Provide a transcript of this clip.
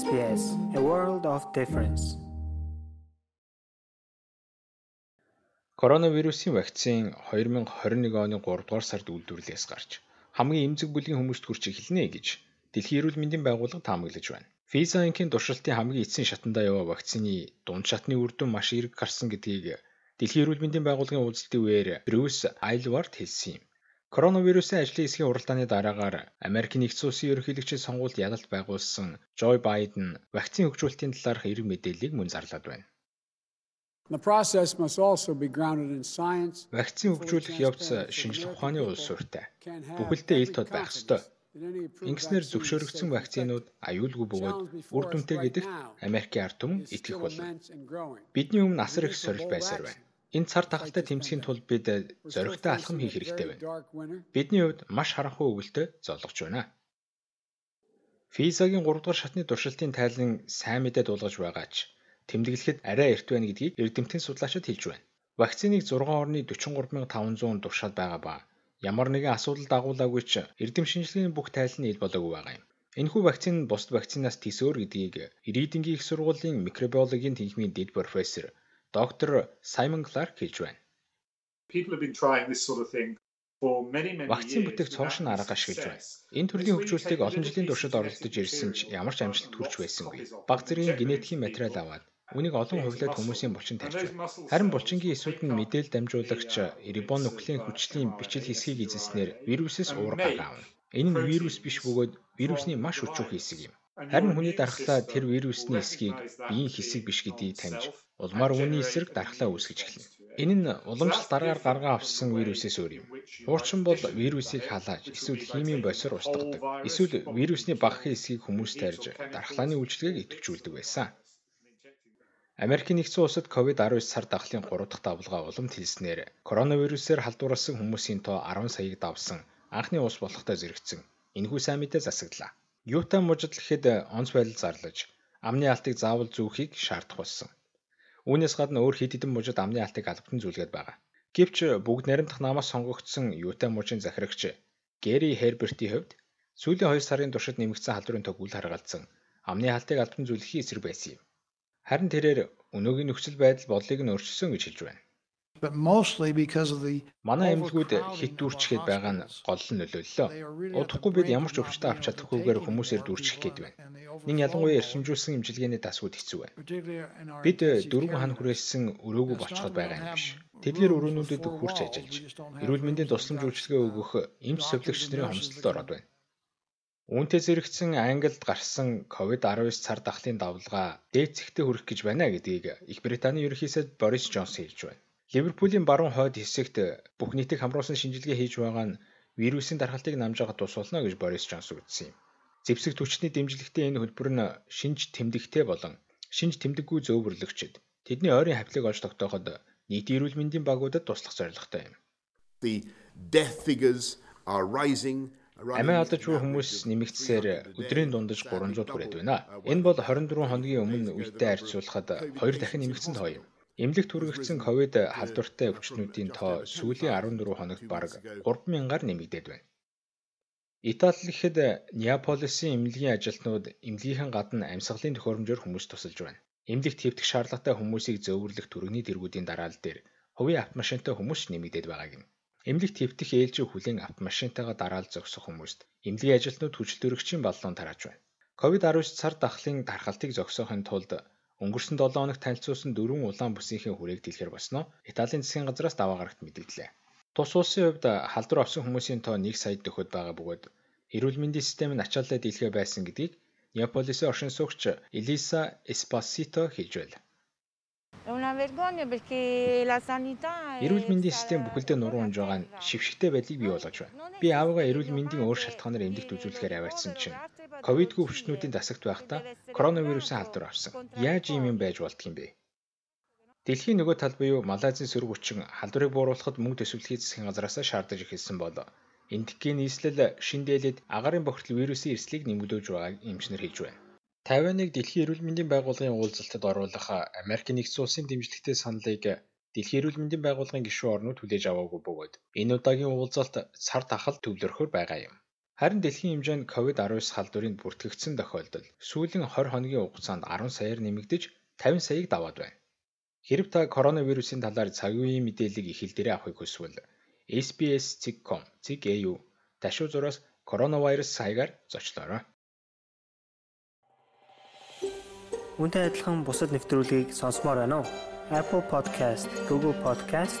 SBS A World of Difference. Коронавирусын вакцин 2021 оны 3 дугаар сард үйлдвэрлэлээс гарч хамгийн эмзэг бүлгийн хүмүүст хүрч эхэлнэ гэж Дэлхийн эрүүл мэндийн байгууллага таамаглаж байна. Pfizer Inc-ийн туршилтын хамгийн эцсийн шатандаа яваа вакцины дунд шатны үр дүн маш эрг гарсан гэдгийг Дэлхийн эрүүл мэндийн байгууллагын уулзалтын үеэр Брюс Айлвард хэлсэн юм. Коронавирусын ажлын хэсгийн уралдааны дараагаар Америк нэгдсэн улсын ерөнхийлөгчийн сонгуульд ялалт байгуулсан Жо Байден вакцин хөгжүүлэлтийн талаарх эрг мэдээллийг мөн зарлаад байна. Вакцин хөгжүүлэх явц шинжлэх ухааны улс суурьтай. Бүхэлдээ ил тод байх ёстой. Ингэснээр зөвшөөрөгдсөн вакцинууд аюулгүй бөгөөд үр дүнтэй гэдэгт Америкийн ард түмэн итгэх болно. Бидний өмнө асар их сорил байсаар байна. Энэ цар тахалтай тэмцэхийн тулд бид зоригтой алхам хийх хэрэгтэй байна. Бидний хувьд маш харанхуй өвөлтөй золгож байна. Физагийн 3 дугаар шатны туршилтын тайлан сайн мэдээ дуулгаж байгаа ч тэмдэглэхэд арай эрт байна гэдгийг эрдэмтэн судлаачид хэлж байна. Вакциныг 6.43500 туршаад байгаа ба ямар нэгэн асуудал дагуулаагүй ч эрдэм шинжилгээний бүх тайлан ил болоогүй байгаа юм. Энэхүү вакцин нь бусад вакцинаас тис өөр гэдгийг Ирээдингийн их сургуулийн микробиологийн тэнхимийн дэд профессор доктор Саймон Кларк хэлж байна. Вакцин бүтээх цоошин арга ашиглаж байна. Энэ төрлийн хөгжүүлэлтийг олон жилийн туршид оролдож ирсэн ч ямар ч амжилт хүрч байсангүй. Бага зэргийн генетикийн материал аваад Үнийг олон хувилаад хүмүүсийн булчин тарьж байна. Харин булчингийн эсүүд нь мэдээлэл дамжуулагч рибонуклеин хүчлийн бичил хэсгийг эзэснээр вирусээс уур гаргав. Энэ нь вирус биш бөгөөд вирусны маш өчүүх хэсэг юм. Харин хүний дархлаа тэр вирусны эсхийг биеийн хэсэг биш гэдгийг таньж улмаар үүний эсрэг дархлаа үүсгэж эхэлнэ. Энэ нь уламжлалт дараагаар гаргаа авсан вирусээс өөр юм. Хуучин бол вирусыг халааж эсвэл химийн босор устгадаг. Эсвэл вирусны багахан эсхийг хүмүүс тарьж дархлааны үйлчилгээг идэвхжүүлдэг байсан. Америкийн нэгдсэн улсад COVID-19 сар дахлын 3 дахь давлгаа уламт хэлснээр коронавирусээр халдварласан хүмүүсийн тоо 10 саяыг давсан анхны улс болохтой зэрэгцэн энэхүү сайн мэдээ засагдлаа. Юта мужид гэхэд онц байдал зарлаж амны алтыг заавал зүүхийг шаардах болсон. Үүнээс гадна өөр хэд хэдэн мужид амны алтыг албатан зүүлгээд байгаа. Гэвч бүгд наримдах намаас сонгогдсон Юта мужийн захирагч Гэри Хербертийн хувьд сүүлийн 2 сарын туршид нэмэгдсэн халдварын тог үл харгалзан амны алтыг албатан зүүлэхийн эсрэг байсан юм. Харин тэрээр өнөөгийн нөхцөл байдал бодлыг нь өөрчилсөн гэж хэлж байна. Манай эмнэлгүүд хит дүүрчгээд байгаа нь гол нөлөөллөө. Удахгүй бид ямар ч өвчтөй авч чадахгүйгээр хүмүүсээр дүүрчих гээд байна. Нин ялангуяа эрчимжүүлсэн имчилгээний дасгууд хэцүү байна. Бид дөрвөн хан хүрээссэн өрөөгөө болцоход байгаа юм биш. Тэдгээр өрөөнүүдэд хүрч ажиллаж, эрүүл мэндийн тусламж үйлчилгээ өгөх эмч совлогч нарын хомсдолд ороод байна. Үүнтэй зэрэгцэн Англид гарсан COVID-19 цар тахлын давлгаа дээд зэгтээ хүрэх гэж байна гэдгийг Их Британий ерөнхий сайд Борис Джонсон хэлж байна. Ливерпулийн баруун хойд хэсэгт бүх нийтийг хамруулсан шинжилгээ хийж байгаа нь вирусын дархалтыг намжаагаад тус болно гэж Борис Джонсон үздсэн юм. Зэвсэг түвшний дэмжлэгтэй энэ хөтөлбөр нь шинж тэмдэгтэй болон шинж тэмдэггүй зөөвөрлөгчд тэдний ойрын хавлыг олж тогтооход нийтийн эрүүл мэндийн багуудад туслах зорилготой юм. The death figures are rising Амиа алдаж буй хүмүүс нэмэгдсээр өдрийн дундаж 300 хүрээд байна. Энэ бол 24 хоногийн өмнө үетэй харьцуулахад хоёр дахин нэмэгдсэн тоо юм. Эмнэлэгт хүргэгдсэн ковид халдвартай өвчтнүүдийн тоо сүүлийн 14 хоногт бараг 3000-аар нэмэгдээд байна. Итали гэхэд Неаполисын эмнэлгийн ажилтнууд эмнэлгийнхэн гадна амьсгалын төхөөрөмжөөр хүмүүс тусалж байна. Эмнэлэгт хэвтэх шаардлагатай хүмүүсийг зөөвөрлөх төрөний дэргүүдийн дараал дээр хувийн автомашинтай хүмүүс нэмэгдээд байгааг юм. Эмнэлэгт хэвтэх ээлжийн хүлээн автомашинтайгаа дараал зогсох хүмүүст эмнэлгийн ажилтнууд хүчилтөрөгчийн баллон тарааж байна. COVID-19 цар дахлын дархалтыг зогсоохын тулд өнгөрсөн 7 хоногт танилцуулсан дөрвөн улаан бүсийнхээ хүрээг дэлгэр босноо Италийн засгийн газраас даваа гарагт мэдээллээ. Тус улсын хувьд халдвар авсан хүмүүсийн тоо 1 сая төгөд байгаа бөгөөд эрүүл мэндийн систем нь ачааллаа дийлхэ байсан гэдгийг Неаполисын оршин суугч Элиса Эспасито хэлж байна. Эрүүл мэндийн систем бүхэлдээ нуруу унж байгаа нь шившигтэй байдлыг бий болгож байна. Би аавгаа эрүүл мэндийн өөр шалтгаанаар эмнэлэгт үзүүлэхээр аваачсан чинь ковидгүй өвчтнүүдийн дасагт байхдаа коронавирусын халдвар авсан. Яаж ийм юм байж болдго юм бэ? Дэлхийн нөгөө тал буюу Малайзийн сөрөг хүчин халдварыг бууруулахад мөнгө төсөвлөхийн засгийн газраас шаардаж эхэлсэн бол эндхийн нийслэл шин дээлэд агарын бохирдол вирусын эрсдлийг нэмэгдүүлж байгааг эмчнэр хэлж байна. Тайваныг Дэлхийн эрүүл мэндийн байгууллагын уулзалтад оруулах Америкийн нэгдсэн улсын дэмжлэгтэй саналыг Дэлхийн эрүүл мэндийн байгууллагын гишүүн орнууд хүлээж аваагүй бөгөөд энэ удаагийн уулзалт цар тахал төвлөрөхөөр байгаа юм. Харин дэлхийн хэмжээнд COVID-19 халдварыг бүртгэгдсэн тохиолдол сүүлийн 20 хоногийн хугацаанд 10 саяар нэмэгдэж 50 саяыг даваад байна. Хэрв та коронавирусын талаар цаг үеийн мэдээллийг их хэл дээрээ авахыг хүсвэл SBS.com.au ташуу зураас коронавирус саягаар зочлоорой. Үүнтэй адилхан бусад нэвтрүүлгийг сонсомоор байна уу? Apple Podcast, Google Podcast,